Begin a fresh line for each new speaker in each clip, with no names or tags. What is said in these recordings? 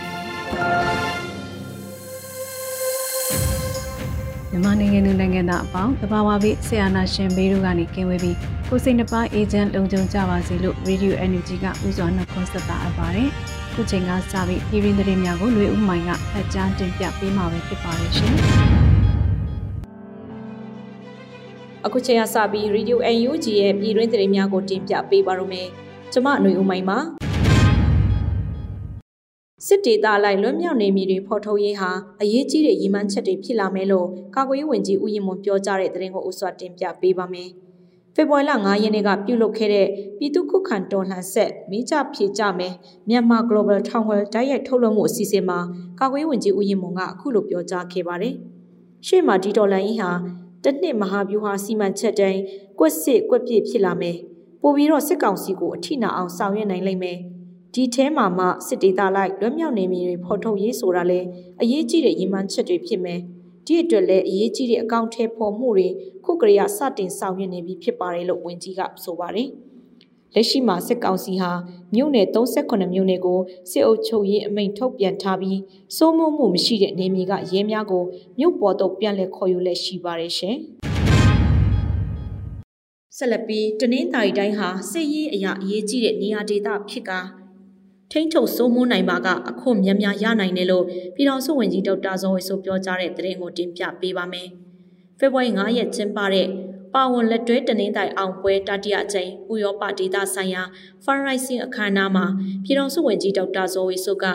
ပြီ။
မြန်မာနိုင်ငံသူနိုင်ငံသားအပေါင်းတဘာဝဘေးဆရာနာရှင်ဘေးတို့ကနေကင်းဝေးပြီးကိုစိတ်နှပါအေဂျင့်လုံခြုံကြပါစေလို့ Radio Energy ကဥစွာနှုတ်ခွန်းဆက်တာအပ်ပါတယ်။ခုချိန်ကစပြီးပြည်ရင်းသတင်းများကိုလွေဦးမိုင်ကဖတ်ကြားတင်ပြပေးမှာပဲဖြစ်ပါတယ်ရှင်။
အခုချိန်ကစပြီး Radio UNG ရဲ့ပြည်တွင်းသတင်းများကိုတင်ပြပေးပါရမယ်။ကျွန်မຫນွေဦးမိုင်ပါ။ စစ်ဒေသလိုက်လွတ်မြောက်နေမည်တွေဖော်ထုတ်ရေးဟာအရေးကြီးတဲ့ရည်မှန်းချက်တွေဖြစ်လာမယ်လို့ကာကွယ်ရေးဝန်ကြီးဦးရင်မွန်ပြောကြားတဲ့သတင်းကိုဥစွာတင်ပြပေးပါမယ်။ဖေဖော်ဝါရီလ9ရက်နေ့ကပြုလုပ်ခဲ့တဲ့ပြည်သူ့ခုခံတော်လှန်ဆက်မိကြဖြေကြမယ်မြန်မာ Global Town Hall တိုက်ရိုက်ထုတ်လွှင့်မှုအစီအစဉ်မှာကာကွယ်ရေးဝန်ကြီးဦးရင်မွန်ကအခုလိုပြောကြားခဲ့ပါတယ်။ရှေ့မှာဒီဒေါ်လာရင်းဟာတစ်နှစ်မဟာဗျူဟာစီမံချက်တိုင်းကွက်စစ်ကွက်ပြည့်ဖြစ်လာမယ်။ပို့ပြီးတော့စစ်ကောင်စီကိုအထိနာအောင်ဆောင်ရွက်နိုင်လိမ့်မယ်။ ဒီထဲမှာမှစစ်ဒေသလိုက်လွတ်မြောက်နေမည်တွေဖော်ထုတ်ရေးဆိုတာလဲအရေးကြီးတဲ့ရည်မှန်းချက်တွေဖြစ်မယ်ဒီအတွက်လည်းအရေးကြီးတဲ့အကောင့်ထဲပေါ်မှုတွေခုကရိယာစတင်ဆောင်ရွက်နေပြီဖြစ်ပါတယ်လို့ဝန်ကြီးကဆိုပါတယ်လက်ရှိမှာစစ်ကောင်စီဟာမြို့နယ်38မြို့နယ်ကိုစစ်အုပ်ချုပ်ရေးအမိန့်ထုတ်ပြန်ထားပြီးစိုးမိုးမှုမရှိတဲ့နေမြေကရဲများကိုမြို့ပေါ်သို့ပြန်လည်ခေါ်ယူလက်ရှိပါတယ်ရှင်ဆက်လက်ပြီးတနင်္သာရီတိုင်းဟာစစ်ရေးအရာအရေးကြီးတဲ့နေရာဒေသဖြစ်ကာ ထိန်းချုပ်စိုးမိုးနိုင်ပါကအခွင့်များများရနိုင်တယ်လို့ပြည်တော်စုဝန်ကြီးဒေါက်တာဇော်ဝေဆိုပြောကြားတဲ့သတင်းကိုတင်ပြပေးပါမယ်။ဖေဖော်ဝါရီ9ရက်ကျင်းပတဲ့ပါဝင်လက်တွဲတနင်္သာရီအောင်ပွဲတတိယအကြိမ်ဥရောပဒေသဆိုင်ရာ fundraising အခမ်းအနားမှာပြည်တော်စုဝန်ကြီးဒေါက်တာဇော်ဝေဆိုက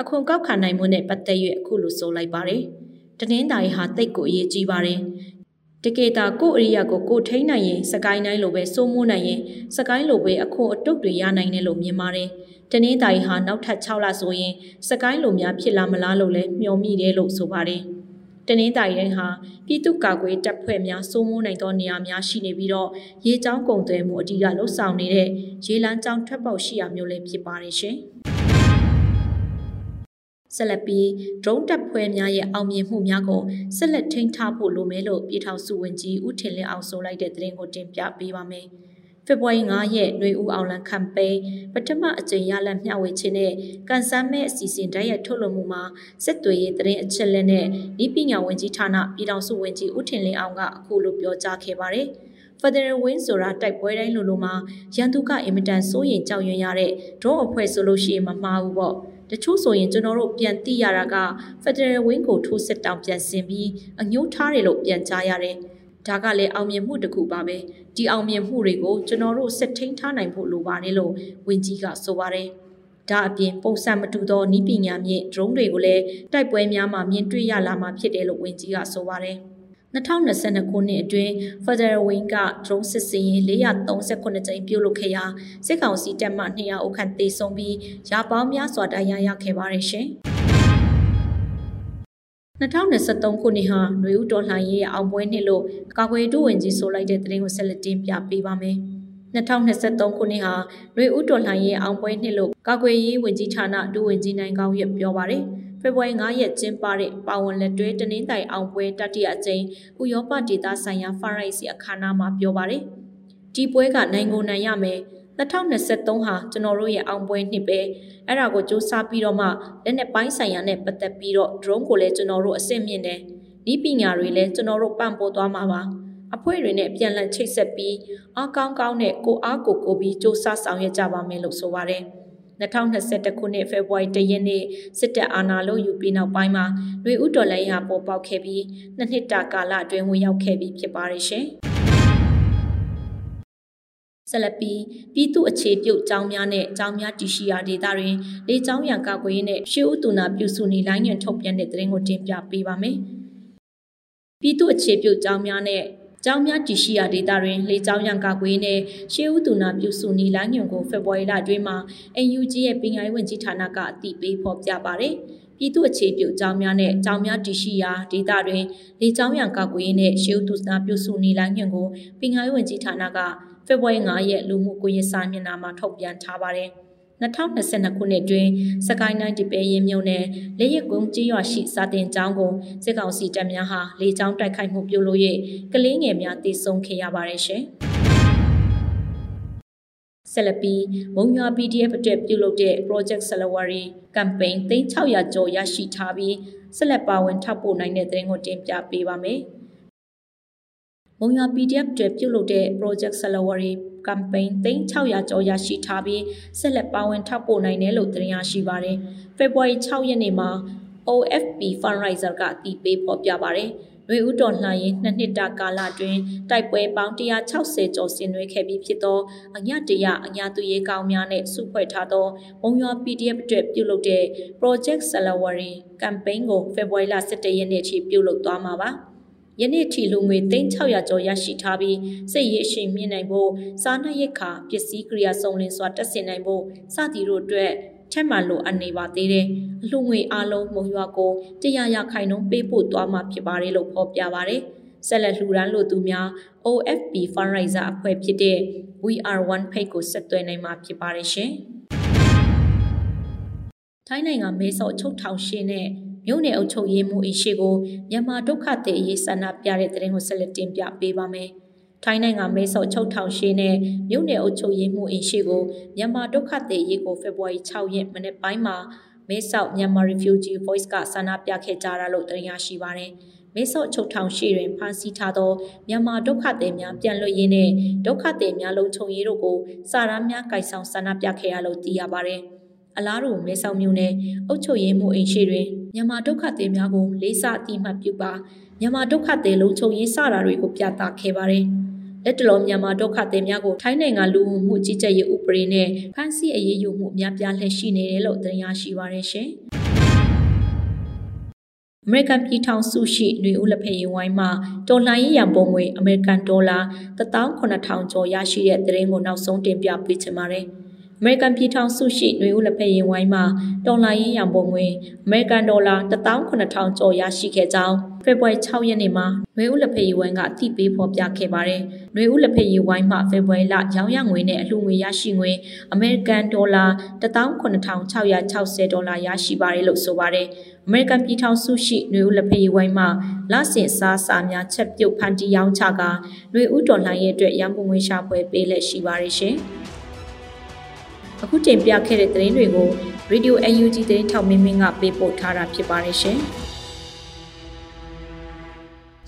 အခွန်ကောက်ခံနိုင်မှုနဲ့ပတ်သက်၍အခုလိုဆိုလိုက်ပါတယ်။တနင်္သာရီဟာတိတ်ကိုအရေးကြီးပါတယ်။ တကေတာကိုအရိယာကိုကိုထိန်းနိုင်ရင်စကိုင်းတိုင်းလိုပဲစိုးမိုးနိုင်ရင်စကိုင်းလိုပဲအခွန်အတုတ်တွေရနိုင်တယ်လို့မြင်ပါတယ်။တနင်္သာရီဟာနောက်ထပ်6လဆိုရင်စကိုင်းလိုများဖြစ်လာမလားလို့လည်းမျှော်မိတယ်လို့ဆိုပါတယ်။တနင်္သာရီတိုင်းဟာပြည်သူ့ကာကွယ်တပ်ဖွဲ့များစိုးမိုးနိုင်သောနေရာများရှိနေပြီးတော့ရေချောင်းကုန်သွယ်မှုအဓိကလှုပ်ဆောင်နေတဲ့ရေလန်းချောင်းထွက်ပေါက်ရှိရာမျိုးလည်းဖြစ်ပါတယ်ရှင်။ ဆက်လက်ပြီး drone တပ်ဖွဲ့များရဲ့အောင်မြင်မှုများကိုဆက်လက်ထိန်းထားဖို့လိုမယ်လို့ပြည်ထောင်စုဝန်ကြီးဦးထင်လင်းအောင်ဆိုလိုက်တဲ့သတင်းကိုတင်ပြပေးပါမယ်။ဖေဖော်ဝါရီ9ရက်ຫນွေဦးအောင်လန်ကမ်ပိန်းပထမအကြိမ်ရလမျှဝေခြင်းနဲ့ကန်ဆန်းမဲ့အစီအစဉ်တိုက်ရိုက်ထုတ်လွှင့်မှုမှာစစ်သွေးရေးတရင်အချက်လက်နဲ့ဤပညာဝန်ကြီးဌာနပြည်ထောင်စုဝန်ကြီးဦးထင်လင်းအောင်ကအခုလိုပြောကြားခဲ့ပါတယ်။ Federal Win ဆိုတာတိုက်ပွဲတိုင်းလိုလိုမှာရန်သူကအင်မတန်စိုးရင်ကြောက်ရွံ့ရတဲ့ drone အဖွဲ့ဆိုလို့ရှိရင်မမှားဘူးပေါ့။ တချို့ဆိုရင်ကျွန်တော်တို့ပြန်သိရတာက Federal Win ကိုထိုးစစ်တောင်ပြန်ဆင်ပြီးအညှိုးထားတယ်လို့ပြန်ကြားရတယ်။ဒါကလည်းအောင်မြင်မှုတစ်ခုပါပဲဒီအောင်မြင်မှုတွေကိုကျွန်တော်တို့စစ်ထိန်ထားနိုင်ဖို့လိုပါတယ်လို့ဝန်ကြီးကဆိုပါတယ်ဒါအပြင်ပုံစံမတူသောနီးပညာမြင့် drone တွေကိုလည်းတိုက်ပွဲများမှာမြင်တွေ့ရလာမှာဖြစ်တယ်လို့ဝန်ကြီးကဆိုပါတယ် 2022ခုနှစ်အတွင်း Federal Wing က drone စစ်စင်ရင်438ကြိမ်ပြုလုပ်ခဲ့ရာစစ်ကောင်စီတပ်မှ200ဦးခန့်သေဆုံးပြီးရာပေါင်းများစွာတရားရခဲ့ပါတယ်ရှင်။2023ခုနှစ်ဟာຫນွေဦးတော်လှန်ရေးရဲ့အောင်ပွဲနှစ်လို့ကာကွယ်ရေးဝန်ကြီးဆိုလိုက်တဲ့သတင်းကိုဆက်လက်တင်ပြပေးပါမယ်။2023ခုနှစ်ဟာຫນွေဦးတော်လှန်ရေးအောင်ပွဲနှစ်လို့ကာကွယ်ရေးဝန်ကြီးဌာနဒုဝန်ကြီးနိုင်ကောင်းရပြောပါတယ်။ ဖေဖော်ဝါရီ9ရက်ကျင်းပတဲ့ပါဝင်လက်တွဲတနင်္သာရီအောင်ပွဲတတိယအကြိမ်ဥရောပဒေသဆိုင်ရာဖရိုက်စီအခမ်းအနားမှာပြောပါတယ်။ဒီပွဲကနိုင်ကိုနိုင်ရမယ်။2023ဟာကျွန်တော်တို့ရဲ့အောင်ပွဲနှစ်ပဲအဲ့ဒါကိုစူးစမ်းပြီးတော့မှလက်နဲ့ပိုင်းဆိုင်ရာနဲ့ပတ်သက်ပြီးတော့ drone ကိုလည်းကျွန်တော်တို့အဆင့်မြင့်တယ်ဤပညာတွေလည်းကျွန်တော်တို့ပံ့ပိုးသွားမှာပါအဖွဲ့တွေနဲ့ပြန်လည်ချိတ်ဆက်ပြီးအားကောင်းကောင်းနဲ့ကိုအားကိုကိုပြီးစူးစမ်းဆောင်ရွက်ကြပါမယ်လို့ဆိုပါတယ် 2021ခုနှစ်ဖေဖော်ဝါရီလရက်နေ့စစ်တပ်အာဏာလို့ယူပြီးနောက်ပိုင်းမှာနှွေဦးတော်လိုင်းရာပေါ်ပေါက်ခဲ့ပြီးနှစ်နှစ်တာကာလအတွင်းဝင်ရောက်ခဲ့ပြီးဖြစ်ပါတယ်ရှင်။ဆက်လက်ပြီးပြည်သူအခြေပြုတ်ကျောင်းများနဲ့ကျောင်းများတည်ရှိရာဒေသတွင်လေကျောင်းရံကာကွယ်ရေးနဲ့ရှေးဦးတူနာပြုစုနေလိုင်းညွန်ထုတ်ပြန်တဲ့သတင်းကိုတင်ပြပေးပါမယ်။ပြည်သူအခြေပြုတ်ကျောင်းများနဲ့ ကျောင်းများတည်ရှိရာဒေသတွင်လေကျောင်းရံကာကွယ်နဲ့ရှေးဦးတူနာပြုစုနေလိုင်းညွန်ကိုဖေဖော်ဝါရီလအတွင်းမှာ NUG ရဲ့ပညာရေးဝန်ကြီးဌာနကအတည်ပြုဖော်ပြပါတယ်။ပြည်သူအခြေပြုကျောင်းများနဲ့ကျောင်းများတည်ရှိရာဒေသတွင်လေကျောင်းရံကာကွယ်နဲ့ရှေးဦးတူနာပြုစုနေလိုင်းညွန်ကိုပညာရေးဝန်ကြီးဌာနကဖေဖော်ဝါရီ9ရက်လူမှုကွန်ရက်စာမျက်နှာမှာထုတ်ပြန်ထားပါတယ်။ 2022ခုနှစ်တွင်စကိုင်းတိုင်းဒီပဲရင်မြို့နယ်လေရကုန်းကြီးရွာရှိစာတင်ကျောင်းကိုစစ်ကောင်စီတပ်များဟာလေကြောင်းတိုက်ခိုက်မှုပြုလုပ်၍ကလေးငယ်များတေဆုံးခဲ့ရပါတယ်ရှင်။ဆက်လက်ပြီးမုံရွာ PDF အတွက်ပြုလုပ်တဲ့ Project Salawari campaign 3600ကျော်ရရှိထားပြီးဆက်လက်ပါဝင်ထောက်ပို့နိုင်တဲ့သတင်းကိုတင်ပြပေးပါမယ်။မုံရွာ PDF တွေပြုလုပ်တဲ့ Project Salawari campaign 3600ကျော်ရရှိထားပြီးဆက်လက်ပါဝင်ထောက်ပို့နိုင်တယ်လို့သတင်းရရှိပါတယ်။ February 6ရက်နေ့မှာ OFP Fundraiser ကအတည်ပြုဖော်ပြပါတယ်။နှွေဦးတော်လှန်ရေးနှစ်နှစ်တာကာလအတွင်းတိုက်ပွဲပေါင်း160ကျော်ဆင်နွှဲခဲ့ပြီးဖြစ်သောအညတရအညာသူရေးကောင်းများနဲ့စုဖွဲ့ထားသောမုံရွာ PDF အတွက်ပြုလုပ်တဲ့ Project Salawari campaign ကို February 17ရက်နေ့ထိပြုလုပ်သွားမှာပါ။ ယနေ့ထိလူငွေ3600ကျော်ရရှိထားပြီးစိတ်ရည်အရှိန်မြင့်နိုင်ဖို့စားနပ်ရိက္ခာပစ္စည်းကိရိယာစုံလင်စွာတက်ဆင်နိုင်ဖို့စသည်တို့အတွက်ထက်မှန်လိုအပ်နေပါသေးတယ်။အလှငွေအလုံးမုံရွာကိုတရားရခိုင်နှုန်းပေးပို့သွားမှာဖြစ်ပါတယ်လို့ဖော်ပြပါတယ်။ဆက်လက်လှူဒန်းလို့သူများ OFP Fundraiser အဖွဲ့ဖြစ်တဲ့ VR1 Page ကိုဆက်သွယ်နိုင်မှာဖြစ်ပါတယ်ရှင်။ထိုင်းနိုင်ငံမဲဆော့ချုပ်ထောင်ရှင်နဲ့ မြို့နယ်အုပ်ချုပ်ရေးမှူးအရှိကိုမြန်မာဒုက္ခသည်အရေးဆန္ဒပြတဲ့တဲ့ရင်ကိုဆက်လက်တင်ပြပေးပါမယ်။ထိုင်းနိုင်ငံမဲဆော့ချုပ်ထောင်ရှိနဲ့မြို့နယ်အုပ်ချုပ်ရေးမှူးအရှိကိုမြန်မာဒုက္ခသည်အရေးကိုဖေဖော်ဝါရီ6ရက်မနေ့ပိုင်းမှာမဲဆော့မြန်မာ Refugee Voice ကဆန္ဒပြခဲ့ကြတာလို့တင်ရရှိပါတယ်။မဲဆော့ချုပ်ထောင်ရှိတွင်ဖမ်းဆီးထားသောမြန်မာဒုက္ခသည်များပြန်လွှတ်ရေးနဲ့ဒုက္ခသည်များလုံခြုံရေးတို့ကိုစာရမ်းများကိုင်ဆောင်ဆန္ဒပြခဲ့ရလို့သိရပါတယ်။အလားတူမဲဆောက်မြို့နယ်အုပ်ချုပ်ရေးမှုအိမ်ရှိတွင် မြန်မာဒုက္ခသည်များကိုလေးစားအတိအမှတ်ပြုပါမြန်မာဒုက္ခသည်လုံခြုံရေးစတာတွေကိုပြသခဲ့ပါတယ်။လက်တလုံးမြန်မာဒုက္ခသည်များကိုထိုင်းနိုင်ငံလူမှုကြီးကြပ်ရေးဥပဒေနဲ့ဖမ်းဆီးအရေးယူမှုများပြားလှည့်ရှိနေတယ်လို့သတင်းရရှိပါရရှင်။အမေရိကန်ပြည်ထောင်စုရှိຫນွေဦးလက်ဖက်ရည်ဝိုင်းမှာတော်လှန်ရေးရန်ပုံငွေအမေရိကန်ဒေါ်လာ18000ကျော်ရရှိတဲ့သတင်းကိုနောက်ဆုံးတင်ပြပေးချင်ပါတယ်။ အမေရိကန်ပြည်ထောင်စုရှိຫນွေဦးလက်ဖက်ရင်ဝိုင်းမှာတော်လိုင်းရင်ရံပုံငွေအမေရိကန်ဒေါ်လာ18000ကျော်ရရှိခဲ့ကြောင်းဖေဖော်ဝါရီ6ရက်နေ့မှာຫນွေဦးလက်ဖက်ရည်ဝိုင်းကအသိပေးဖော်ပြခဲ့ပါတယ်။ຫນွေဦးလက်ဖက်ရည်ဝိုင်းမှာဖေဖော်ဝါရီလရောင်းရငွေနဲ့အလှငွေရရှိငွေအမေရိကန်ဒေါ်လာ18660ဒေါ်လာရရှိပါတယ်လို့ဆိုပါတယ်။အမေရိကန်ပြည်ထောင်စုရှိຫນွေဦးလက်ဖက်ရည်ဝိုင်းမှာလဆင်စားစာများချက်ပြုတ်ဖန်တီးရောင်းချကာຫນွေဦးဒေါ်လာရဲ့အတွက်ရန်ပုံငွေရှာဖွေပေးလက်ရှိပါတယ်ရှင်။ အခုတင်ပြခဲ့တဲ့သတင်းတွေကို Radio UNG သတင်းထောက်မင်းမင်းကပေးပို့ထားတာဖြစ်ပါတယ်ရှင်။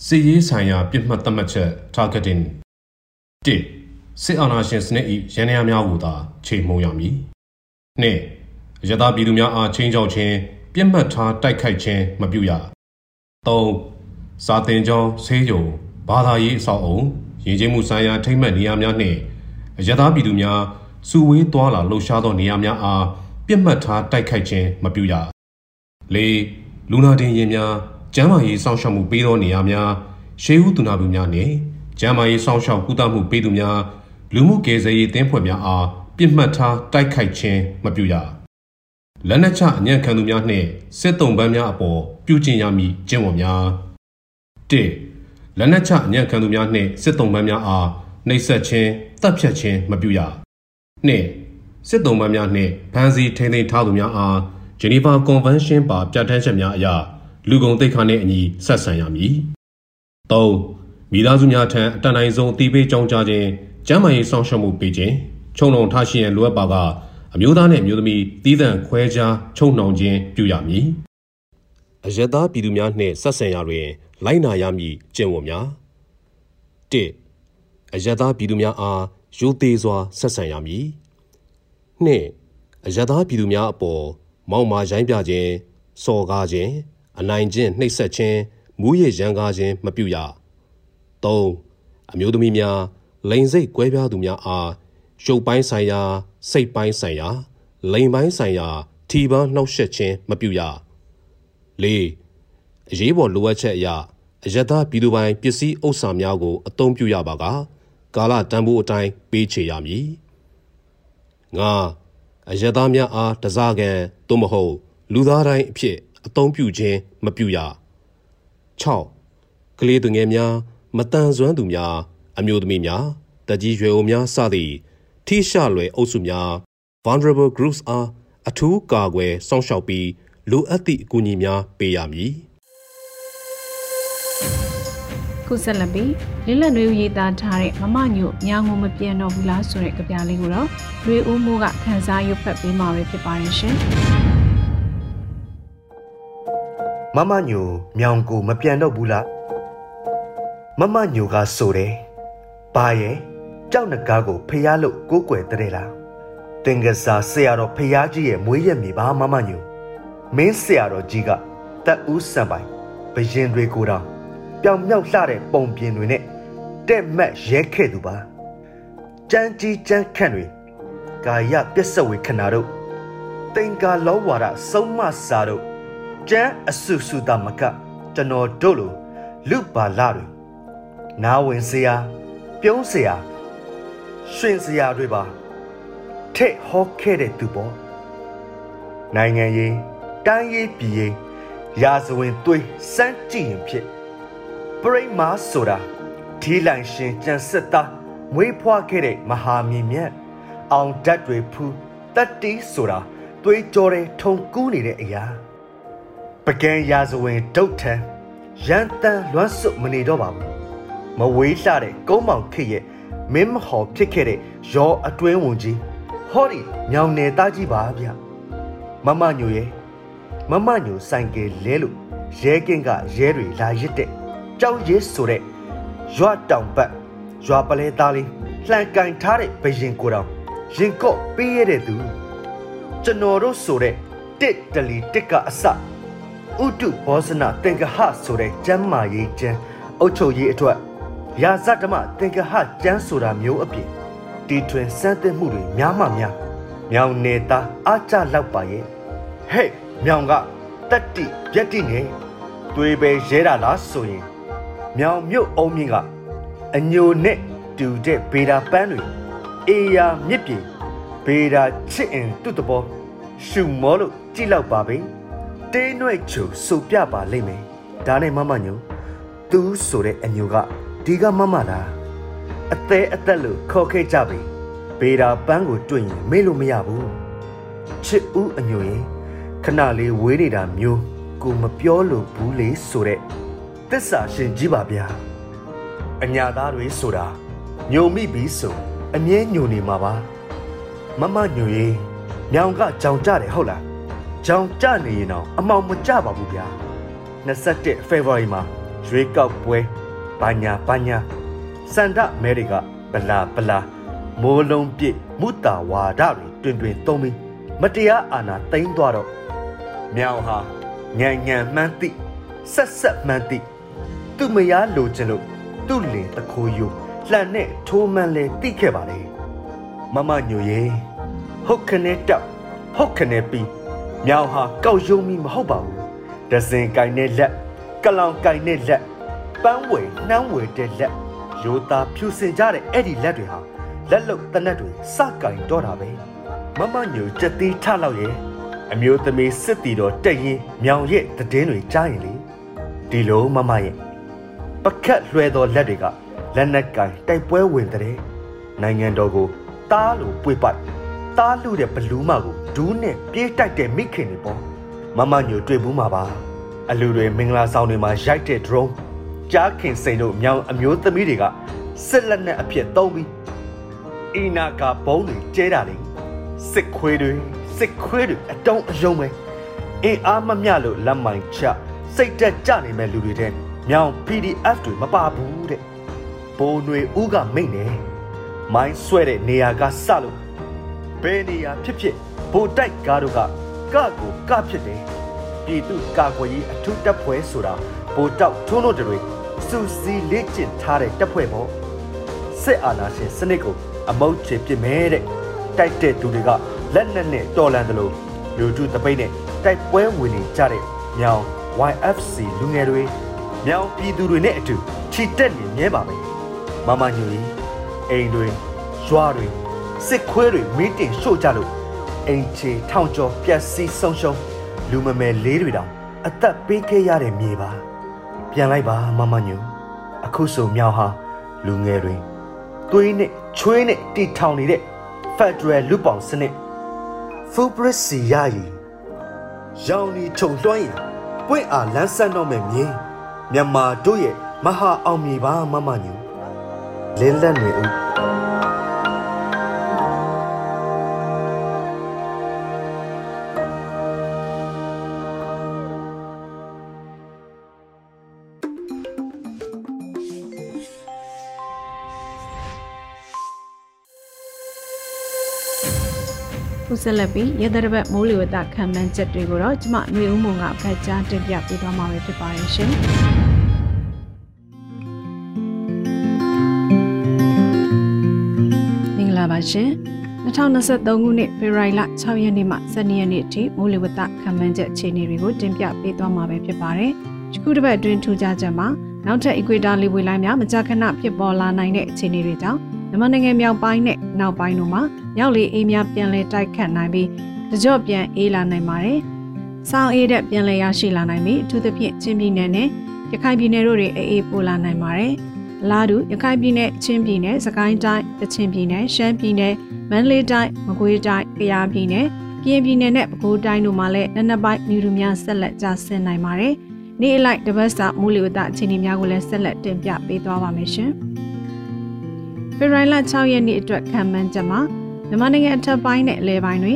စီရေးဆိုင်ရာပြစ်မှတ်သတ်မှတ်ချက် targeting 1စစ်အာဏာရှင်စနစ်၏ရန်ရာများကိုသာချိန်မှုံရမည်။2ရသပြည်သူများအားချင်းချောက်ခြင်းပြစ်မှတ်ထားတိုက်ခိုက်ခြင်းမပြုရ။3စာတင်ကြောင်းဆေးရုံဘာသာရေးအဆောက်အုံရင်းချင်းမှုဆိုင်ရာထိမ့်မှတ်နေရာများနှင့်ရသပြည်သူများ စုဝေးသွားလာလှုပ်ရှားသောနေရာများအားပြစ်မှတ်ထားတိုက်ခိုက်ခြင်းမပြုရ။၄လူနာတင်ရင်များကျန်းမာရေးစောင့်ရှောက်မှုပေးသောနေရာများရှေးဦးသူနာပြုများနှင့်ကျန်းမာရေးစောင့်ရှောက်ကုသမှုပေးသူများလူမှုကယ်ဆယ်ရေးတင်းဖွဲ့များအားပြစ်မှတ်ထားတိုက်ခိုက်ခြင်းမပြုရ။လက်နက်ချအညံ့ခံသူများနှင့်စစ်တုံးပန်းများအပေါ်ပြုကျင့်ရမည်ကျင့်ဝတ်များ၁လက်နက်ချအညံ့ခံသူများနှင့်စစ်တုံးပန်းများအားနှိပ်စက်ခြင်းတပ်ဖြတ်ခြင်းမပြုရ။ နှင့်စစ်တုံးပန်းများနှင့်ဖမ်းဆီးထိန်းသိမ်းထားသူများအားဂျနီဗာကွန်ဗင်းရှင်းပါပြဋ္ဌာန်းချက်များအရလူကုန်သိက္ခာနှင့်အညီဆက်ဆံရမည်။၃မိသားစုများထံအတန်တိုင်းဆုံးအတိပေးကြောင်းကြားခြင်းကျန်းမာရေးဆောင်ရှောက်မှုပေးခြင်းခြုံလုံထားရှိရန်လိုအပ်ပါကအမျိုးသားနှင့်အမျိုးသမီးတည်တံ့ခွဲခြားချုံနှောင်ခြင်းပြုရမည်။အယက်သားပြည်သူများနှင့်ဆက်ဆံရာတွင် လိုက်နာရမည်ကျင့်ဝတ်များ၁အယက်သားပြည်သူများအား ရိုသေစွာဆက်ဆံရမည်။နှင့်အယသားပြည်သူများအပေါ်မောက်မာရိုင်းပြခြင်းစော်ကားခြင်းအနိုင်ကျင့်နှိပ်စက်ခြင်းမူးယစ်ရန်ကားခြင်းမပြုရ၃အမျိုးသမီးများလိန်စိတ်ကွဲပြားသူများအားရုပ်ပိုင်းဆိုင်ရာစိတ်ပိုင်းဆိုင်ရာလိန်ပိုင်းဆိုင်ရာထီပန်းနှောက်ယှက်ခြင်းမပြုရ၄အရေးပေါ်လိုအပ်ချက်အရအယတပြည်သူပိုင်ပစ္စည်းဥစ္စာများကိုအသုံးပြုရပါက ကာလတန်ဖိုးအတိုင်းပေးချေရမည်၅အယတများအားတစားကံသို့မဟုတ် လူသားတိုင်းအဖြစ်အသုံးပြုခြင်းမပြုရ6ကလေးသူငယ်များမတန်ဆွမ်းသူများ အမျိုးသမီးများတကြီးရွယ်အိုများစသည့်ထိရှလွယ်အုပ်စုများ vulnerable groups အားအထူးကာကွယ်စောင့်ရှောက်ပြီးလိုအပ်သည့်အကူအညီများပေးရမည်
ခုဆက်လက်ပြီးလင်းလက်တွေရေးသားထားတဲ့မမညို့ညာငုံမပြန်တော့ဘူးလားဆိုတဲ့ကြပြလေးကိုတော့ရွေဦးမိုးကခန်းစားရုပ်ဖက်ပေးမှာပဲဖြစ်ပါတယ်ရှင်
မမညိုမြောင်ကိုမပြန်တော့ဘူးလားမမညိုကဆိုတယ်ဘာရဲ့ကြောက်နကားကိုဖျားလို့ကိုးကွယ်တဲ့လားတင်ကစားဆရာတော်ဖျားကြီးရဲ့မွေးရမြေပါမမညိုမင်းဆရာတော်ကြီးကတက်ဦးစံပိုင်ဘရင်တွေကိုတောင် ပြောင်မြောက်လှတဲ့ပုံပြင်တွေနဲ့တဲ့မက်ရဲခဲ့သူပါကြမ်းကြီးကြမ်းခန့်တွေကာယပစ္စဝေခဏတို့တင်္ကာလောဝါဒဆုံးမစာတို့ကျမ်းအဆုစုတာမကကျွန်တော်တို့လိုလူပါလာတွေနားဝင်စရာပြုံးစရာရှင်စရာတွေပါထက်ဟောခဲ့တဲ့သူပေါ့နိုင်ငံရေးတိုင်းရေးပြည်ရေးရာဇဝင်သွေးစမ်းကြည့်ရင်ဖြစ် ပရိမာဆိုတာဒီလိုင်ရှင်ကျန်စစ်သားမွေးဖွားခဲ့တဲ့မဟာမြင်မြတ်အောင်ဓာတ်တွေဖူးတတ်တီးဆိုတာသွေးကြောတဲ့ထုံကူးနေတဲ့အရာပကံရာဇဝင်ဒုတ်ထံရန်တန်လွမ်းစွမနေတော့ပါဘူးမဝေးလှတဲ့ကုန်းမောင်ခေရဲ့မင်းမဟော်ဖြစ်ခဲ့တဲ့ရောအတွင်းဝင်ကြီးဟောဒီညောင်နယ်သားကြီးပါဗျမမညိုရဲ့မမညိုဆိုင်ကယ်လဲလို့ရဲကင်းကရဲတွေလာရစ်တဲ့ ကြောင်ရဲဆိုတဲ့ရွာတောင်ပတ်ရွာပလဲသားလေးလှန်ကန်ထားတဲ့ဘရင်ကိုတောင်ရင်ကော့ပေးရတဲ့သူကျွန်တော်တို့ဆိုတဲ့တစ်တလီတစ်ကအစဥတုဘောဇနာသင်္ကဟဆိုတဲ့ကျမ်းမာရေးကျမ်းအုတ်ချုပ်ရေးအတွက်ရာဇဓမ္မသင်္ကဟကျမ်းဆိုတာမျိုးအပြင်တီထွင်စမ်းသစ်မှုတွေများမှများမြောင်နေသားအားကြလောက်ပါရဲ့ဟဲ့မြောင်ကတက်တိပြက်တိနဲ့သွေးပဲရဲတာလားဆိုရင် မြောင်မြုပ်အုံးမြင့်ကအညိုနဲ့တူတဲ့ဗေဒာပန်းတွေအေယာမြစ်ပြေဗေဒာချစ်အင်သူ့တဘောရှုမောလို့ကြည့်လောက်ပါပဲတေးနှွဲ့ချူစုပြပါလိမ့်မယ်ဒါနဲ့မမညိုသူဆိုတဲ့အညိုကဒီကမမလားအသေးအသက်လို့ခေါ်ခဲ့ကြပြီဗေဒာပန်းကိုတွေ့ရင်မေ့လို့မရဘူးချစ်ဦးအညိုရင်ခဏလေးဝေးနေတာမျိုးကိုမပြောလို့ဘူးလေဆိုတဲ့ တစ္ဆာရှင်ကြီးပါဗျာအညာသားတွေဆိုတာညုံမိပြီဆိုအမြဲညုံနေမှာပါမမညိုရေးညောင်ကကြောင်ကြတယ်ဟုတ်လားကြောင်ကြနေရင်တော့အမောင်မကြပါဘူးဗျာ21 February မှာရွေးကောက်ပွဲဘာညာဘာညာစန္ဒအမေရိကဗလာဗလာမိုးလုံးပြည့်မုတာဝါဒတွေတွင်တွင်သုံးပြီးမတရားအာဏာသိမ်းသွားတော့မြောင်ဟာညံညံမှန်းသိဆက်ဆက်မှန်းသိ သူ့မယားလိုချင်လို့သူ့လင်တခိုးယူလှန်နဲ့ထိုးမှန်းလဲသိခဲ့ပါလေမမညိုရေဟုတ်ခနဲ့တောက်ဟုတ်ခနဲ့ပြီးမြောင်ဟာကောက်ယုံမိမဟုတ်ပါဘူးဒဇင်ကင်နဲ့လက်ကလောင်ကင်နဲ့လက်ပန်းဝယ်နှမ်းဝယ်တဲ့လက်ရိုးသားဖြူစင်ကြတဲ့အဲ့ဒီလက်တွေဟာလက်လုံတနက်တွေစကင်တော့တာပဲမမညိုကြက်သေးထလောက်ရဲ့အမျိုးသမီးစစ်တီတော်တက်ရင်မြောင်ရဲ့တည်င်းတွေကြားရင်လေဒီလိုမမရဲ့ ပကတ်လွှဲသောလက်တွေကလက်နက်ကင်တိုက်ပွဲဝင်တဲ့နိုင်ငံတော်ကိုတားလို့ပွေပိုက်တားလူတဲ့ဘလူးမကိုဒူးနဲ့ပြေးတိုက်တဲ့မိခင်တွေပေါ့မမညိုတွေ့ဘူးမှာပါအလူတွေမင်္ဂလာဆောင်တွေမှာရိုက်တဲ့ drone ကြားခင်စိန်တို့မြောင်အမျိုးသမီးတွေကစစ်လက်နက်အဖြစ်သုံးပြီးအီနာကာဘုံတွေကျဲတာလေစစ်ခွေးတွေစစ်ခွေးတွေအတုံးအယုံပဲအင်အားမမျှလို့လက်မိုင်ချစိတ်တက်ကြနေမဲ့လူတွေတဲ့ မြောင် PDF တွေမပါဘူးတဲ့ဘိုးຫນွေဦးကမိတ်နေမိုင်းဆွဲတဲ့နေရာကစလို့ဘယ်နေရာဖြစ်ဖြစ်ဗိုလ်တိုက်ကားတို့ကကကိုကဖြစ်တယ်ပြည်သူကာကွယ်ရေးအထူးတပ်ဖွဲ့ဆိုတာဗိုလ်တောက်ထုံးတို့တွေစူစီလေ့ကျင့်ထားတဲ့တပ်ဖွဲ့ပေါ့စစ်အာဏာရှင်စနစ်ကိုအမုတ်ချေပစ်မဲတဲ့တိုက်တဲ့သူတွေကလက်နက်နဲ့တော်လန်တယ်လို့လူထုတပိတ်နဲ့တိုက်ပွဲဝင်နေကြတဲ့မြောင် YFC လူငယ်တွေ မြောင်ပြည်သူတွေနဲ့အတူခြိတက်နေမြဲပါမယ်မမညူကြီးအိမ်တွေရွာတွေစစ်ခွေးတွေမီးတင်ရှို့ကြလို့အိမ်ချေထောင်ကျော်ပျက်စီးဆုံးရှုံးလူမမယ်လေးတွေတောင်အသက်ပေးခဲ့ရတဲ့မြေပါပြန်လိုက်ပါမမညူအခုဆိုမြောင်ဟာလူငယ်တွေသွေးနဲ့ချွေးနဲ့တီထောင်နေတဲ့ Federal လူပောင်စနစ် Full Press စီရည်ရောင်ဒီခြုံလွှမ်းရင်ပွင့်အားလန်းဆန်းတော့မယ်မြေ မြန်မာတို့ရဲ့မဟာအောင်မြေပါမမညူလင်းလက်တွေဦး
ခုဆက်လက်ပြီးရသရဘတ်မိုးလေဝသခံမှန်းချက်တွေကိုတော့ကျမຫນွေဦးမုံကဖတ်ကြားတင်ပြပေးသွားမှာပဲဖြစ်ပါတယ်ရှင်။ ရှင်။2023ခုနှစ်ဖေဖော်ဝါရီလ6ရက်နေ့မှ12ရက်နေ့အထိမိုးလေဝသခံမှန်းချက်အခြေအနေတွေကိုတင်ပြပေးသွားမှာပဲဖြစ်ပါတယ်။ဒီခုတစ်ပတ်အတွင်းထူးခြားချက်မှာနောက်ထပ် equator လေပွေလိုင်းများမကြာခဏဖြစ်ပေါ်လာနိုင်တဲ့အခြေအနေတွေကြောင့်မြန်မာနိုင်ငံမြောက်ပိုင်းနဲ့နောက်ပိုင်းတို့မှာမြောက်လေအေးများပြန်လည်တိုက်ခတ်နိုင်ပြီးတကြော့ပြန်အေးလာနိုင်ပါတယ်။ဆောင်းအေးတဲ့ပြန်လည်ရရှိလာနိုင်ပြီးအထူးသဖြင့်ချင်းပြည်နယ်နဲ့ရခိုင်ပြည်နယ်တို့တွေအေးအေးပိုလာနိုင်ပါတယ်။ အလားတူရခိုင်ပြည်နယ်ချင်းပြည်နယ်စကိုင်းတိုင်းကချင်ပြည်နယ်ရှမ်းပြည်နယ်မန္တလေးတိုင်းမကွေးတိုင်းကယားပြည်နယ်ကရင်ပြည်နယ်နဲ့ပဲခူးတိုင်းတို့မှာလည်းနနက်ပိုင်းမြူတူများဆက်လက်ကျဆင်းနိုင်ပါတယ်။နေ့အလိုက်တပတ်စာမူလီဝတအခြေအနေများကိုလည်းဆက်လက်တင်ပြပေးသွားပါမယ်ရှင်။ဖေဖော်ဝါရီလ6ရက်နေ့အတွက်ခံမှန်းချက်မှာမြန်မာနိုင်ငံအထက်ပိုင်းနဲ့အလဲပိုင်းတွေ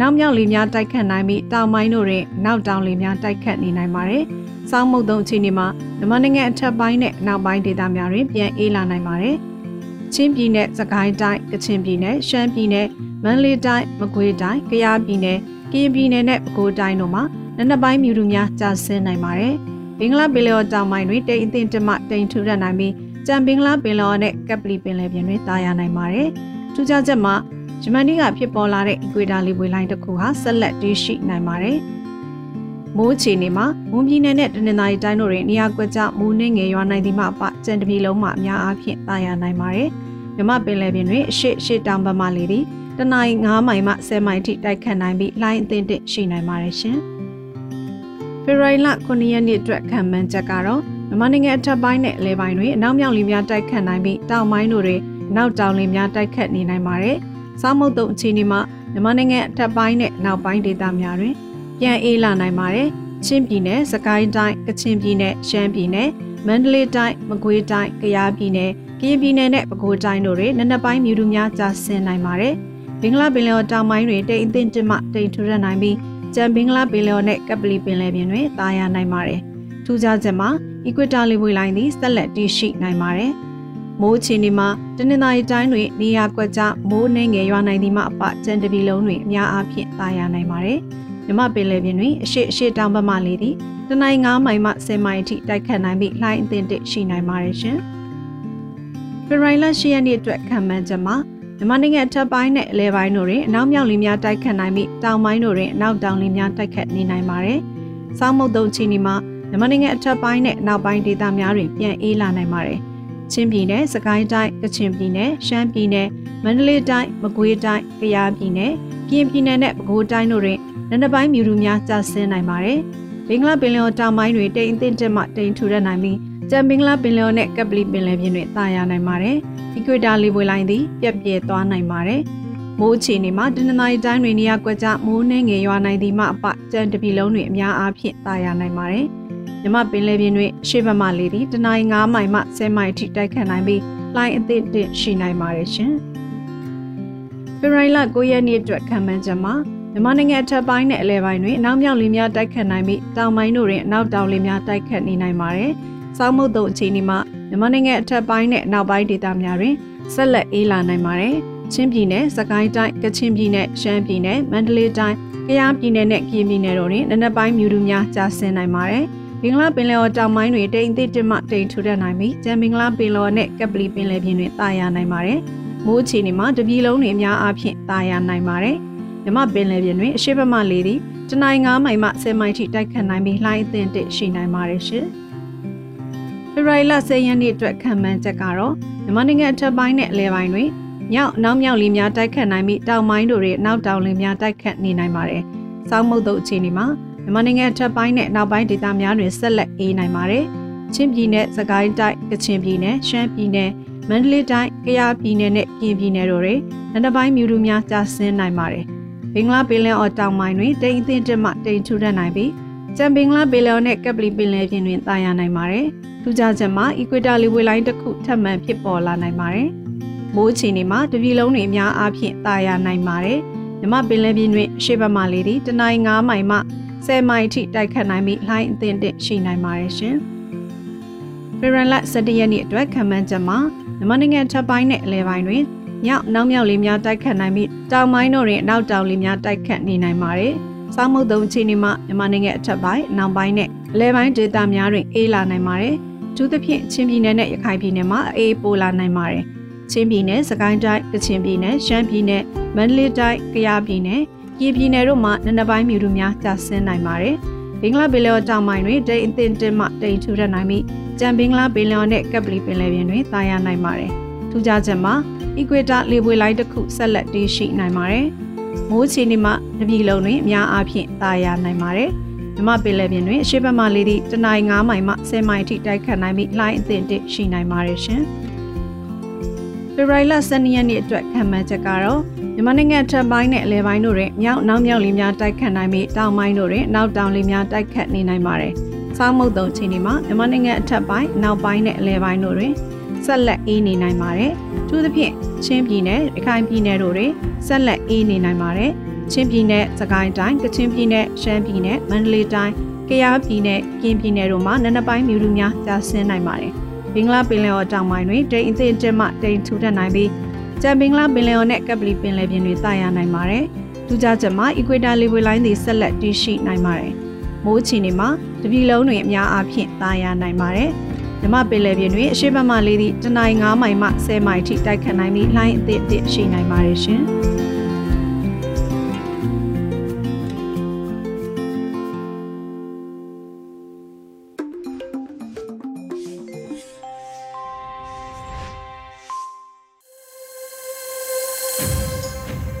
နောက်မြောက်လေများတိုက်ခတ်နိုင်ပြီးတောင်ပိုင်းတို့တွင်နောက်တောင်လေများတိုက်ခတ်နေနိုင်ပါတယ်။ စောင်းမုတ်သုံးအခြေအနေမှာမြန်မာနိုင်ငံအထက်ပိုင်းနဲ့နောက်ပိုင်းဒေသများတွင်ပြန်အေးလာနိုင်ပါတယ်။ချင်းပြည်နယ်၊စကိုင်းတိုင်း၊ကချင်ပြည်နယ်၊ရှမ်းပြည်နယ်၊မန္တလေးတိုင်း၊မကွေးတိုင်း၊ကယားပြည်နယ်၊ကရင်ပြည်နယ်နဲ့ပဲခူးတိုင်းတို့မှာနနက်ပိုင်းမြူတူများကျဆင်းနိုင်ပါတယ်။ဘင်္ဂလားပင်လယ်အော်တောင်ပိုင်းတွင်တိမ်အထင်တမတိမ်ထူရနိုင်ပြီးကြံဘင်္ဂလားပင်လယ်အော်နဲ့ကပလီပင်လယ်ပြင်တွင်တာယာနိုင်ပါတယ်။ထူးခြားချက်မှာဂျမနီကဖြစ်ပေါ်လာတဲ့အီကွေတာလီပွေလိုင်းတစ်ခုဟာဆက်လက်တည်ရှိနိုင်ပါတယ်။ မိုးချီနေမှာမွန်ပြည်နယ်နဲ့တနင်္သာရီတိုင်းတို့တွင်နေရာကွက်ကြားမိုးနှင်းငယ်ရွာနိုင်သည့်မှပကြံတပီလုံးမှအများအားဖြင့်တာယာနိုင်ပါတယ်။မြမပင်လယ်ပြင်တွင်အရှိရှိတောင်ဘက်မှလေသည်တနင်္ဂနွေ9မိုင်မှ10မိုင်ထိတိုက်ခတ်နိုင်ပြီးလိုင်းအသင့်တင့်ရှိနိုင်ပါတယ်ရှင်။ဖေဖော်ဝါရီလ9ရက်နေ့အတွက်ခံမှန်းချက်ကတော့မြန်မာနိုင်ငံအထက်ပိုင်းနဲ့အလဲပိုင်းတွင်အနောက်မြောက်လေများတိုက်ခတ်နိုင်ပြီးတောင်ပိုင်းတို့တွင်နောက်တောင်လေများတိုက်ခတ်နေနိုင်ပါတယ်။စားမုတ်တုံအခြေအနေမှာမြန်မာနိုင်ငံအထက်ပိုင်းနဲ့နောက်ပိုင်းဒေသများတွင် ပြန်အေးလာနိုင်ပါတယ်။ချင်းပြည်နယ်၊စကိုင်းတိုင်း၊ကချင်ပြည်နယ်၊ရှမ်းပြည်နယ်၊မန္တလေးတိုင်း၊မကွေးတိုင်း၊ကယားပြည်နယ်၊ကရင်ပြည်နယ်နဲ့ပဲခူးတိုင်းတို့တွင်နနက်ပိုင်းမြူတူများကျဆင်းနိုင်ပါတယ်။ဘင်္ဂလားပင်လယ်တောင်ပိုင်းတွင်တိမ်အထင်တင်မှတိမ်ထူရနိုင်ပြီးကြံဘင်္ဂလားပင်လယ်နဲ့ကပလီပင်လယ်ပြင်တွင်တာယာနိုင်ပါတယ်။ထူးခြားချက်မှာ Equator လေပွေလိုင်းသည်ဆက်လက်တည်ရှိနိုင်ပါတယ်။မိုးချီနေမှာတနင်္သာရီတိုင်းတွင်နေရာကွက်ကြားမိုးနှင်းငယ်ရွာနိုင်သည်မှအပကြံတပီလုံးတွင်အများအားဖြင့်သာယာနိုင်ပါတယ်။ မြမပင်လယ်ပြင်တွင်အရှိအရှိတောင်ဘက်မှလေသည်တနင်္ဂနွေ9မိုင်မှ10မိုင်အထိတိုက်ခတ်နိုင်ပြီးလှိုင်းအသင့်တရှိနိုင်ပါတယ်ရှင်။ဖေရိုင်လ10ရက်နေ့အတွက်ခံမှန်းချက်မှာမြန်မာနိုင်ငံအထက်ပိုင်းနဲ့အလဲပိုင်းတို့တွင်အနောက်မြောက်လေများတိုက်ခတ်နိုင်ပြီးတောင်ပိုင်းတို့တွင်အနောက်တောင်လေများတိုက်ခတ်နေနိုင်ပါတယ်။စောင်းမုတ်တုံချီနီမှာမြန်မာနိုင်ငံအထက်ပိုင်းနဲ့နောက်ပိုင်းဒေသများတွင်ပြန်အေးလာနိုင်ပါတယ်။ချင်းပြည်နယ်၊စကိုင်းတိုင်း၊ကချင်ပြည်နယ်၊ရှမ်းပြည်နယ်၊မန္တလေးတိုင်း၊မကွေးတိုင်း၊ကယားပြည်နယ်၊ကရင်ပြည်နယ်နဲ့ပဲခူးတိုင်းတို့တွင် နနပိုင်းမြူတူများကျဆင်းနိုင်ပါတယ်။ဘင်္ဂလားပင်လယ်တောင်ပိုင်းတွင်တိမ်အထင်တက်မှတိမ်ထူရနိုင်ပြီးကြံဘင်္ဂလားပင်လယ်နဲ့ကပလီပင်လယ်ပြင်တွင်တာယာနိုင်ပါတယ်။အီကွေတာလေပွေလိုင်းသည်ပြက်ပြဲသွားနိုင်ပါတယ်။မိုးအခြေအနေမှာတနင်္သာရီတိုင်းတွင်နေရာကွက်ကြားမိုးနှင်းငယ်ရွာနိုင်သည်မှအပကြံတပီလုံးတွင်အများအားဖြင့်တာယာနိုင်ပါတယ်။မြမပင်လယ်ပြင်တွင်ရှေ့ဘက်မှလေသည်တနင်္ဂနွေ9မိုင်မှ10မိုင်ထိတိုက်ခတ်နိုင်ပြီးလိုင်းအသင့်တင့်ရှိနိုင်ပါတယ်ရှင်။ဖေဖော်ဝါရီလ9ရက်နေ့အတွက်ခံမှန်းချက်မှာ မြန်မာနိုင်ငံအထက်ပိုင်းနဲ့အလဲပိုင်းတွင်အနောက်မြောက်လေများတိုက်ခတ်နိုင်ပြီးတောင်ပိုင်းတို့တွင်အနောက်တောင်လေများတိုက်ခတ်နေနိုင်ပါတယ်။စောင်းမုတ်တုံအခြေအနေမှာမြန်မာနိုင်ငံအထက်ပိုင်းနဲ့အနောက်ပိုင်းဒေသများတွင်ဆက်လက်အေးလာနိုင်ပါတယ်။ချင်းပြည်နယ်စကိုင်းတိုင်းကချင်ပြည်နယ်ရှမ်းပြည်နယ်မန္တလေးတိုင်းကယားပြည်နယ်နဲ့ကရင်ပြည်နယ်တို့တွင်နနက်ပိုင်းမြူတူများကြာဆင်းနိုင်ပါတယ်။ဘင်္ဂလားပင်လယ်ော်တောင်ပိုင်းတွင်တိမ်အသစ်တစ်မှတိမ်ထူထပ်နိုင်ပြီးကျန်ဘင်္ဂလားပင်လယ်ော်နဲ့ကပလီပင်လယ်ပြင်တွင်တာယာနိုင်ပါတယ်။မိုးအခြေအနေမှာတပြည်လုံးတွင်အများအားဖြင့်တာယာနိုင်ပါတယ်။ မြမပင်လယ်ပြင်တွင်အရှိဘမလေသည်တနိုင်း9မိုင်မှ10မိုင်ထိတိုက်ခတ်နိုင်ပြီးလှိုင်းအသင့်တစ်ရှိနိုင်ပါတယ်ရှင်။ဖေဖော်ဝါရီလ10ရက်နေ့အတွက်ခံမှန်းချက်ကတော့မြန်မာနိုင်ငံအထက်ပိုင်းနဲ့အလယ်ပိုင်းတွင်မြောက်နောက်မြောက်လေများတိုက်ခတ်နိုင်ပြီးတောင်ပိုင်းတို့ရဲ့နောက်တောင်လေများတိုက်ခတ်နေနိုင်ပါတယ်။စောင်းမုတ်တုပ်အခြေအနေမှာမြန်မာနိုင်ငံအထက်ပိုင်းနဲ့နောက်ပိုင်းဒေသများတွင်ဆက်လက်အေးနိုင်ပါတယ်။ချင်းပြည်နယ်၊စကိုင်းတိုင်း၊ကချင်ပြည်နယ်၊ရှမ်းပြည်နယ်၊မန္တလေးတိုင်း၊ကယားပြည်နယ်နဲ့ပြင်ပြည်နယ်တို့တွင်နောက်ပိုင်းမြူတူများကျဆင်းနိုင်ပါတယ်။ ဘင်္ဂလားပင်လယ်အော်တောင်ပိုင်းတွင်တိမ်အထင်တက်မှတိမ်ထူထပ်နိုင်ပြီးကျန်ဘင်္ဂလားပင်လယ်အော်နဲ့ကပလီပင်လယ်ပြင်တွင်တာယာနိုင်ပါတယ်။ထူးခြားချက်မှာအီကွေတာလီဝေလိုင်းတစ်ခုထပ်မံဖြစ်ပေါ်လာနိုင်ပါတယ်။မိုးအခြေအနေမှာတပြည်လုံးတွင်အများအားဖြင့်တာယာနိုင်ပါတယ်။မြမပင်လယ်ပြင်တွင်ရှေ့ဘက်မှလေသည်တနိုင်း9မိုင်မှ10မိုင်ထိတိုက်ခတ်နိုင်ပြီးလှိုင်းအသင့်တစ်ရှိနိုင်ပါတယ်ရှင်။ဖေရန်လက်17ရက်နေ့အတွက်ခံမှန်းချက်မှာမြန်မာနိုင်ငံထပ်ပိုင်းနဲ့အလဲပိုင်းတွင် မြောက်နောက်မြောက်လေးများတိုက်ခတ်နိုင်ပြီးတောင်ပိုင်းတို့တွင်နောက်တောင်လေးများတိုက်ခတ်နေနိုင်ပါတယ်။စောင်းမုတ်တုံအခြေအနေမှာမြန်မာနိုင်ငံအထက်ပိုင်းနောက်ပိုင်းနဲ့အလဲပိုင်းဒေသများတွင်အေးလာနိုင်ပါတယ်။သူသဖြင့်ချင်းပြည်နယ်နဲ့ရခိုင်ပြည်နယ်မှာအေးပိုလာနိုင်ပါတယ်။ချင်းပြည်နယ်၊စကိုင်းတိုင်း၊ကချင်ပြည်နယ်၊ရှမ်းပြည်နယ်၊မန္တလေးတိုင်း၊ကယားပြည်နယ်၊ပြည်ပြည်နယ်တို့မှာနနပိုင်းမြူတူများကျဆင်းနိုင်ပါတယ်။ဘင်္ဂလားပင်လယ်တောင်ပိုင်းတွင်တိမ်အထင်တင်မှတိမ်ထူထပ်နိုင်ပြီးကြံဘင်္ဂလားပင်လယ်နဲ့ကပ်ပလီပင်လယ်ပြင်တွင်တာယာနိုင်ပါတယ်။ ထူးခြားချက်မှာအီကွေတာလေပွေလိုင်းတစ်ခုဆက်လက်တည်ရှိနိုင်ပါတယ်။မိုးချီနေမှတပြည်လုံးတွင်အများအားဖြင့်တာယာနိုင်ပါတယ်။မြမပင်လယ်ပြင်တွင်အရှိတ်ဘက်မှလေးသည့်တနင်္ဂနွေ9မိုင်မှ10မိုင်ထိတိုက်ခတ်နိုင်ပြီးလှိုင်းအသင့်တစ်ရှိနိုင်ပါတယ်ရှင်။ဖေဖော်ဝါရီလ12ရက်နေ့အတွက်ခံမှန်းချက်ကတော့မြန်မာနိုင်ငံထပ်ပိုင်းနဲ့အလဲပိုင်းတို့တွင်မြောက်နောက်မြောက်လေးများတိုက်ခတ်နိုင်ပြီးတောင်ပိုင်းတို့တွင်နောက်တောင်လေးများတိုက်ခတ်နေနိုင်ပါတယ်။စောင်းမုတ်တုံချိန်ဒီမှာမြန်မာနိုင်ငံအထက်ပိုင်းနောက်ပိုင်းနဲ့အလဲပိုင်းတို့တွင် ဆက်လက်အေးနေနိုင်ပါတယ်။သူသဖြင့်ချင်းပြည်နယ်၊ရခိုင်ပြည်နယ်တို့တွင်ဆက်လက်အေးနေနိုင်ပါတယ်။ချင်းပြည်နယ်၊စကိုင်းတိုင်း၊ကချင်ပြည်နယ်၊ရှမ်းပြည်နယ်၊မန္တလေးတိုင်း၊ကယားပြည်နယ်၊ပြင်ပြည်နယ်တို့မှာနနပိုင်းမြူလူများကျဆင်းနိုင်ပါတယ်။ဘင်္ဂလားပင်လယ်အော်တောင်ပိုင်းတွင်တိမ်အသင့်တက်မှတိမ်ထူထပ်နိုင်ပြီးကြံဘင်္ဂလားပင်လယ်အော်နဲ့ကပ်ပလီပင်လယ်ပြင်တွေတာယာနိုင်ပါတယ်။ဒူးကြချက်မှာ equator level line တွေဆက်လက်တည်ရှိနိုင်ပါတယ်။မိုးချီနေမှာတပြည်လုံးတွင်အများအားဖြင့်တာယာနိုင်ပါတယ်။ မြမပင်လယ်ပြင်တွင်အရှိတ်ဘက်မှလေးသည့်တနိုင်း9မိုင်မှ10မိုင်ထိတိုက်ခတ်နိုင်ပြီးလှိုင်းအသင့်အသင့်ရှိနိုင်ပါတယ်ရှင်။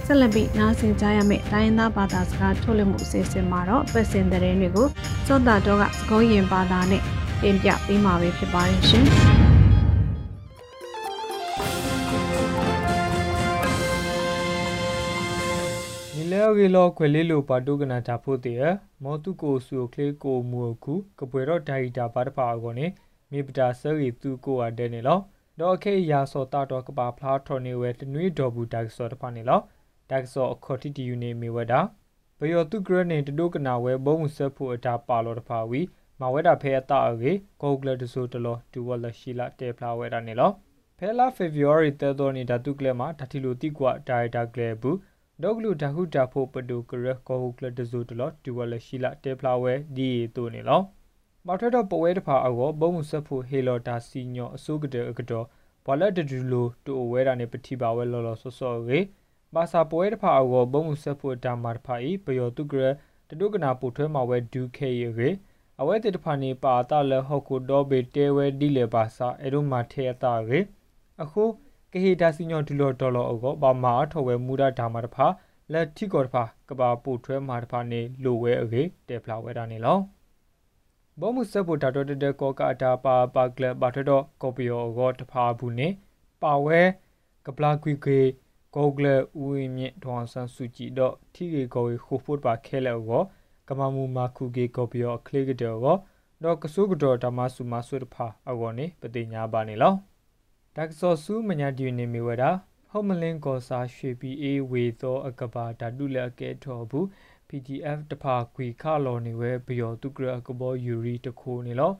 ဆက်လက်ပြီးနားဆင်ကြရမယ့်တိုင်းရင်းသားဘာသာစကားထုတ်လွှင့်မှုအစီအစဉ်မှာတော့ပတ်စင်တဲ့တဲ့တွေကိုစောတာတော့ကသကုံးရင်ဘာသာနဲ့ တင်ပြပေးမှာပဲဖြစ်ပါတယ်ရှင်။
နီလဲဂီလောခွေလေးလိုပါတုကနာတာဖို့တဲ့မောတုကိုဆူကလေးကိုမူခုကပွေတော့ဒိုင်တာပါတဖာကောနေမိပတာဆရီသူကိုအတဲ့နေလောဒေါ်ခေရာစောတာတော့ကပါဖလားထော်နေဝဲတနွေဒေါ်ဘူးတက်စောတဖာနေလောတက်ဆောအခေါ်တီတီယူနေမီဝဒါဘယောတုဂရနေတဒုကနာဝဲဘုံဆက်ဖို့အတာပါလောတဖာဝီ မဝဲတာဖဲအတာအေဂိုဂလတဆိုတလောဒူဝလရှိလာတေဖလာဝဲတာနေလောဖဲလာဖေဗရီယရီတဲတော်နေဓာတုကလမှာဓာတိလိုတိကွာဒါရိုက်တာကလေဘူးဒေါဂလူဓာဟုတာဖို့ပဒုကရဂိုဂလတဆိုတလောဒူဝလရှိလာတေဖလာဝဲဒီတိုနေလောမော်ထတော့ပဝဲတဖာအောဘုံဆက်ဖို့ဟေလော်တာစီညောအစိုးကတဲ့ကတော်ဘဝလက်တဒူလိုတူဝဲတာနေပတိပါဝဲလော်လော်ဆော့ဆော့ရေဘာစာပွဲတဖာအောဘုံမှုဆက်ဖို့တာမာတဖာဤပယောတုကရတတုကနာပိုထွဲမှာဝဲဒူခေရေ အဝဲတေတဖာနေပါတာလဟောက်ကိုတော့ဘေတဲဝဲဒီလေပါစာအဲတို့မှာထဲတာရေအခုကဟေတာစီညောဒူလောဒေါ်လောအောဘာမာထော်ဝဲမူရာဓာမာတဖာလက်ထိကောတဖာကဘာပိုထွဲမှာတဖာနေလိုဝဲအေတဲဖလာဝဲတာနေလောဘောမှုဆက်ဖို့တာတော့တဲ့ကောကာတာပါပါကလဘာထတော့ကောပီယောအောတဖာဘူးနေပါဝဲကပလာကွီကေကောဂလဥဝင်းမြင့်ဒေါန်ဆန်စုကြည်တော့ထိကေကောဝေခိုဖို့ပါခဲလဲကောက မမူမာခုကေကောပီယောကလေကတဲ့ကောတော့ကဆုကတော်ဓမ္မစုမဆွတ်ဖာအကောနေပတိညာပါနေလောတက်ဆောစုမညာဒီနေမီဝဒါဟောမလင်းကောစာရွှေပီအေဝေသော အကဘာဓာတုလက်ကဲထော်ဘူး PGF တဖာခွေခလော်နေဝဲဘယောတုကရကဘောယူရီတခိုးနေလော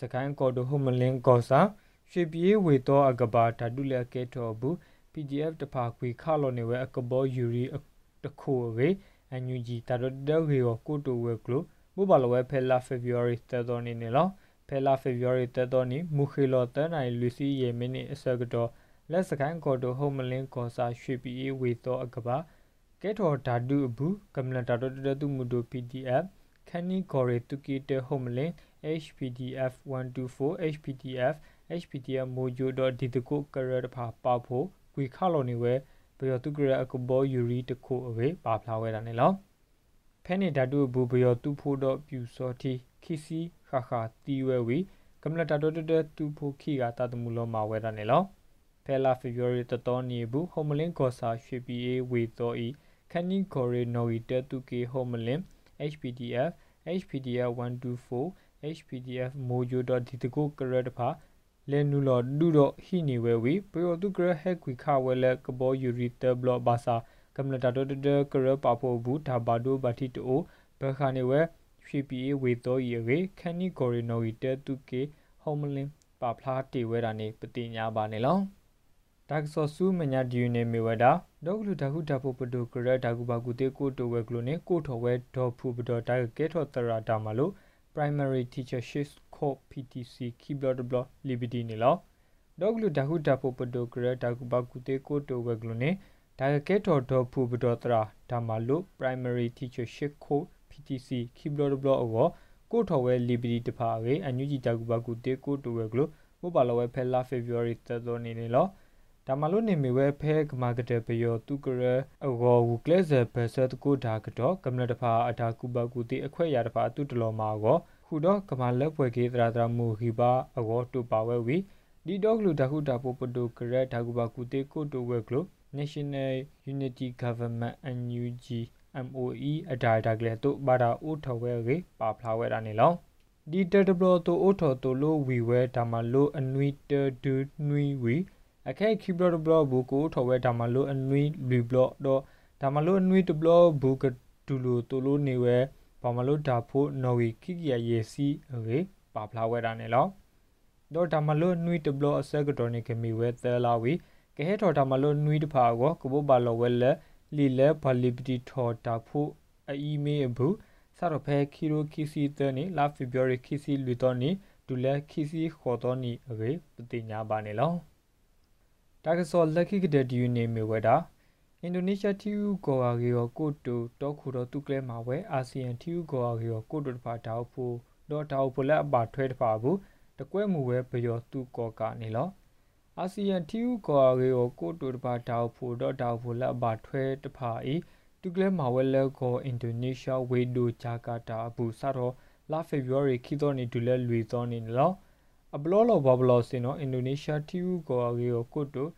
စကိုင်းကောဒဟောမလင်းကောစာရွှေပီအေဝေသော အကဘာဓာတုလက်ကဲထော်ဘူး PDF တဖာခွေခါလော်နေဝဲအကဘောယူရီတခိုရေ အန်ယူဂျီတာဒဒဂေကိုကိုတိုဝဲကလိုဘူဘလဝဲဖဲလာ February တတော်နေနေလောဖဲလာ February တတော်နေမူခေလောတန်နိုင်လူစီယေမီနီအစကတော့လက်စကန်ကော်တိုဟုံမလင်းကောစာရွှေပီအေဝေတော့အကပါကဲထော်ဓာတုအဘူးကမ္လတာတော်တတူမူတို PDF ခန်းနီကော်ရီတူကီတေဟုံမလင်း HPDF 124 HPDF HPDF mojo.d တကိုကရတဖာပေါဖို့ကွေခါလော်နေဝဲ ဘယောတုကရအကဘောယူရီတခုအဝေပါဖလာဝဲတာနေလောဖဲနေဓာတုဘူဘယောတုဖို့တော့ပြူစောတီခီစီခါခါတီဝဲဝီကမ္လတာတော်တတူဖို့ခီကတာတမှုလောမှာဝဲတာနေလောဖဲလာဖေဗရီတတော်နေဘူးဟိုမလင်းကောစာရွှေပီအေဝေတော်ဤခဏီကိုရီနိုရီတတူကေဟိုမလင်း HPDF HPDF 124 HPDF mojo.d တကိုကရတဖာ လဲနူလောဒူတော့ဟီနီဝဲဝီပယောတုကရဟက်ကွီခဝဲလကဘောယူရီတဘလဘာစာကမ္လတာတော်တကရပါဖို့ဘူးဒါဘာဒိုဘာတီတိုဘခါနေဝဲရွှေပီဝေတော်ရီရေခန်နီကိုရီနိုရီတဲတုကေဟ ோம் လင်းပါဖလားတေဝဲတာနေပတိညာပါနေလောဒါကဆောဆူမညာဒီယူနေမီဝဒါဒေါကလူတခုတဖို့ပဒိုကရဒါကူဘာကူတေကိုတိုဝဲကလိုနေကိုထော်ဝဲဒေါ်ဖူပဒေါ်တာကဲထော်တရာတာမလို့ primary teachership co ptc keyboard block liberty နေလောဒေါကလူတခုတဖို့ပဒိုကရဒါကူဘာကူတေကိုတိုဝဲကလိုနေဒါကဲထော်ဒေါ်ဖူပဒေါ်တရာဒါမလို့ primary teachership co ptc keyboard block အောကိုထော်ဝဲ liberty တဖာရေအန်ယူဂျီဒါကူဘာကူတေကိုတိုဝဲကလိုမိုဘာလဝဲဖဲလာ february တတော်နေနေလောဒါမလို့နေမီဝဲဖဲကမာကတဲ့ပယောတုကရအဂောဝကလဲဇဘဆတ်ကိုဒါကတော့ကမ္လတဖာအတာကူဘကူတိအခွဲရတဖာတုတလောမာကော ခုတော့ကမာလက်ပွဲကေတရာတရာမူခိပါအဂောတူပါဝဲဝီဒီတော့ကလူတခုတာပိုပတိုကရဒါကူဘကူတိကိုတိုဝဲကလို National Unity Government NUG MOE အဒါဒါကလေးတို့ဘာသာအိုထော်ဝဲကေပါဖလာဝဲတာနေလောဒီတတဘလတိုအိုထော်တိုလိုဝီဝဲဒါမလို့အနွီတဒူနွီဝီအခဲခိဘလဘလဘူကိုထော်ဝဲဒါမလို့အနွီလူဘလတော့ဒါမလို့အနွီတဘလဘူကတူလိုတိုလိုနေဝဲ ဘာမလို့ဒါဖို့နော်ဝီခိကရယေစီအေပါဖလာဝဲတာနေလောတော့ဒါမလို့နွီတဘလအစကတော်နေကမီဝဲသဲလာဝီကဲထော်ဒါမလို့နွီတဖာကိုကဘဘာလောဝဲလက်လီလဲဘာလီပတီထော်တာဖို့အီမေဘူးစရဖဲခီရိုခီစီတနီလာဖေဗရီခီစီလူတော်နီဒူလဲခီစီခေါ်တော်နီအေပတိညာပါနေလောတာကစောလက်ခိကတဲ့ဒီယူနေမီဝဲတာ အင်ဒိုနီးရှားတီယူဂော်ဂီယောကိုတိုတောခုတော်သူကလဲမှာဝဲအာဆီယံတီယူဂော်ဂီယောကိုတိုတဖာတောက်ဖို့ဒေါ်တောက်ဖို့လက်အပါထွဲတဖာဘူးတကွဲမူဝဲဘယောသူကောကနေလောအာဆီယံတီယူဂော်ဂီယောကိုတိုတဖာတောက်ဖို့ဒေါ်တောက်ဖို့လက်အပါထွဲတဖာဤတူကလဲမှာဝဲလက်ကိုအင်ဒိုနီးရှားဝေဒိုဂျာကာတာဘူးစတော့လာဖေဗရီခီတော်နေဒူလဲလူတော်နေလောအဘလောလောဘဘလောစင်နော်အင်ဒိုနီးရှားတီယူဂော်ဂီယောကိုတို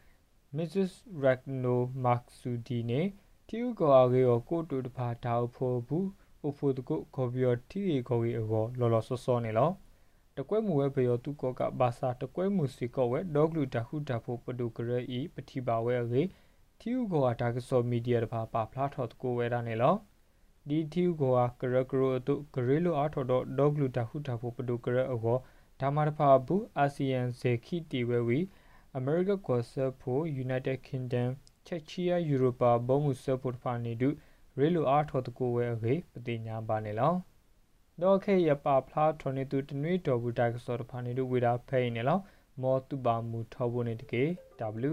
Mrs. Ragno Maksudi နဲ့တီယူကောအကေကိုကိုတူတဖာတောက်ဖို့ဘူးအိုဖိုတကိုခေါ်ပြီးတော့တီရီခေါ်ကြီးအကောလော်လော်ဆော့ဆော့နေလောတကွဲမူဝဲဘယောသူကောကဘာသာတကွဲမူစီကောဝဲဒေါဂလူတခုတဖို့ပဒုကရဤပတိပါဝဲအကေတီယူကောအတာကစောမီဒီယာတဖာပါဖလားထော်တကိုဝဲတာနေလောဒီတီယူကောကရကရိုတုဂရေလိုအားထော်တော့ဒေါဂလူတခုတဖို့ပဒုကရအကောဒါမာတဖာဘူးအာဆီယံဇေခိတီဝဲဝီ America ကိုဆပ်ဖို့ United Kingdom ချက်ချီယာယူရိုပါဘုံမှုဆပ်ဖို့ဖာနေတုရေလိုအားထော်တကိုဝဲအခေပတိညာပါနေလောတော့ခေရပါဖလားထွန်နေတုတနွေတော်ဘူးတိုက်ဆော့ဖာနေတုဝေတာဖဲနေလောမောတုပါမူထောဖို့နေတကေ W